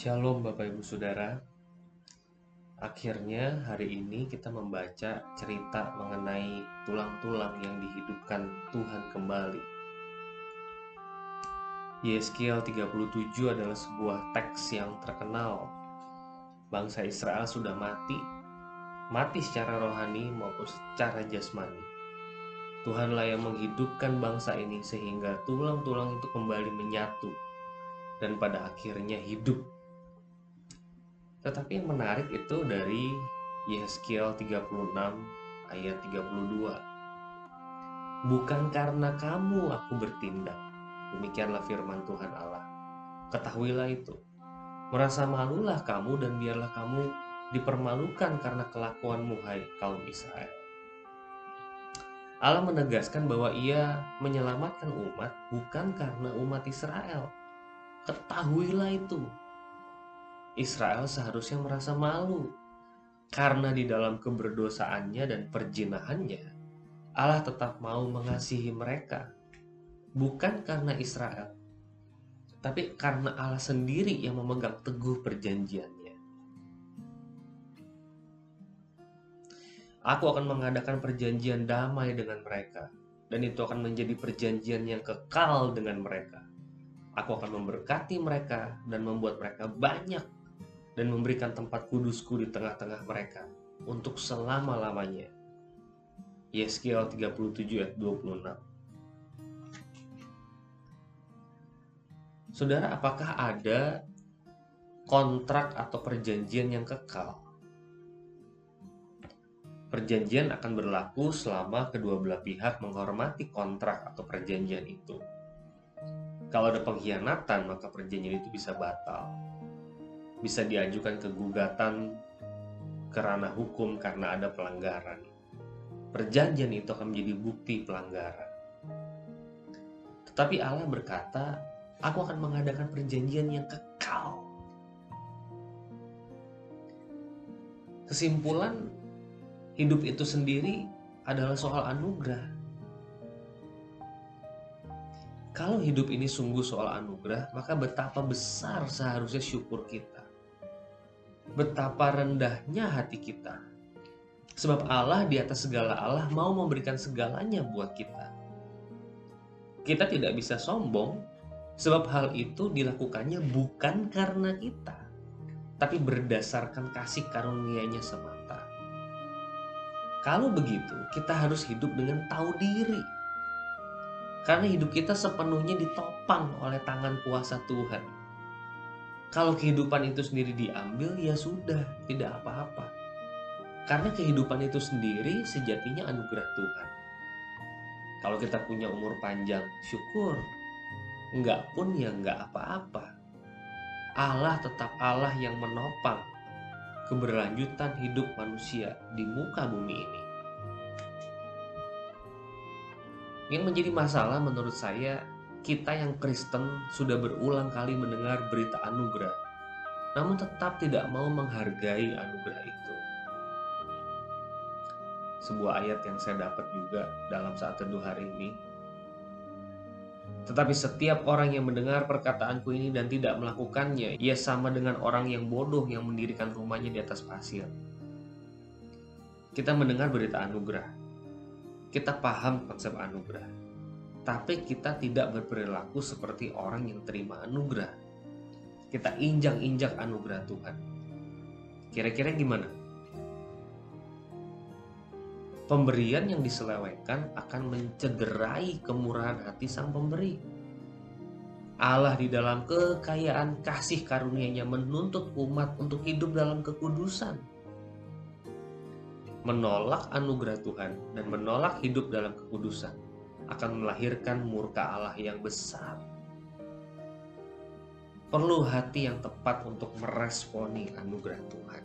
Shalom Bapak Ibu Saudara. Akhirnya hari ini kita membaca cerita mengenai tulang-tulang yang dihidupkan Tuhan kembali. Yeskiel 37 adalah sebuah teks yang terkenal. Bangsa Israel sudah mati, mati secara rohani maupun secara jasmani. Tuhanlah yang menghidupkan bangsa ini sehingga tulang-tulang itu kembali menyatu dan pada akhirnya hidup tetapi yang menarik itu dari Yeskiel 36 ayat 32. Bukan karena kamu aku bertindak. Demikianlah firman Tuhan Allah. Ketahuilah itu. Merasa malulah kamu dan biarlah kamu dipermalukan karena kelakuanmu hai kaum Israel. Allah menegaskan bahwa ia menyelamatkan umat bukan karena umat Israel. Ketahuilah itu, Israel seharusnya merasa malu karena di dalam keberdosaannya dan perjinahannya Allah tetap mau mengasihi mereka bukan karena Israel tapi karena Allah sendiri yang memegang teguh perjanjiannya Aku akan mengadakan perjanjian damai dengan mereka dan itu akan menjadi perjanjian yang kekal dengan mereka. Aku akan memberkati mereka dan membuat mereka banyak dan memberikan tempat kudusku di tengah-tengah mereka untuk selama-lamanya. Yeskiel 37 ayat 26 Saudara, apakah ada kontrak atau perjanjian yang kekal? Perjanjian akan berlaku selama kedua belah pihak menghormati kontrak atau perjanjian itu. Kalau ada pengkhianatan, maka perjanjian itu bisa batal bisa diajukan ke gugatan kerana hukum karena ada pelanggaran. Perjanjian itu akan menjadi bukti pelanggaran. Tetapi Allah berkata, aku akan mengadakan perjanjian yang kekal. Kesimpulan, hidup itu sendiri adalah soal anugerah. Kalau hidup ini sungguh soal anugerah, maka betapa besar seharusnya syukur kita betapa rendahnya hati kita. Sebab Allah di atas segala Allah mau memberikan segalanya buat kita. Kita tidak bisa sombong, sebab hal itu dilakukannya bukan karena kita, tapi berdasarkan kasih karunia-Nya semata. Kalau begitu, kita harus hidup dengan tahu diri. Karena hidup kita sepenuhnya ditopang oleh tangan kuasa Tuhan kalau kehidupan itu sendiri diambil, ya sudah, tidak apa-apa. Karena kehidupan itu sendiri sejatinya anugerah Tuhan. Kalau kita punya umur panjang, syukur. Enggak pun ya enggak apa-apa. Allah tetap Allah yang menopang keberlanjutan hidup manusia di muka bumi ini. Yang menjadi masalah menurut saya kita yang Kristen sudah berulang kali mendengar berita anugerah, namun tetap tidak mau menghargai anugerah itu. Sebuah ayat yang saya dapat juga dalam saat teduh hari ini. Tetapi setiap orang yang mendengar perkataanku ini dan tidak melakukannya, ia sama dengan orang yang bodoh yang mendirikan rumahnya di atas pasir. Kita mendengar berita anugerah. Kita paham konsep anugerah tapi kita tidak berperilaku seperti orang yang terima anugerah. Kita injak-injak anugerah Tuhan. Kira-kira gimana? Pemberian yang diselewengkan akan mencederai kemurahan hati sang pemberi. Allah di dalam kekayaan kasih karunia-Nya menuntut umat untuk hidup dalam kekudusan. Menolak anugerah Tuhan dan menolak hidup dalam kekudusan akan melahirkan murka Allah yang besar. Perlu hati yang tepat untuk meresponi anugerah Tuhan.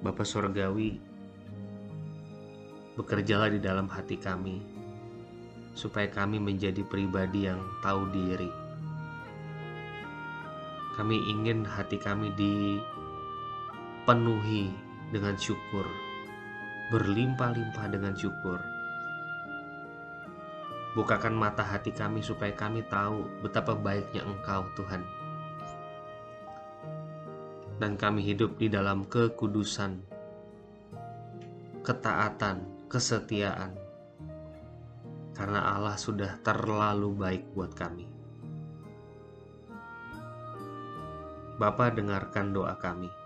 Bapak Surgawi, bekerjalah di dalam hati kami, supaya kami menjadi pribadi yang tahu diri. Kami ingin hati kami dipenuhi dengan syukur berlimpah-limpah dengan syukur. Bukakan mata hati kami supaya kami tahu betapa baiknya Engkau, Tuhan. Dan kami hidup di dalam kekudusan, ketaatan, kesetiaan. Karena Allah sudah terlalu baik buat kami. Bapa dengarkan doa kami.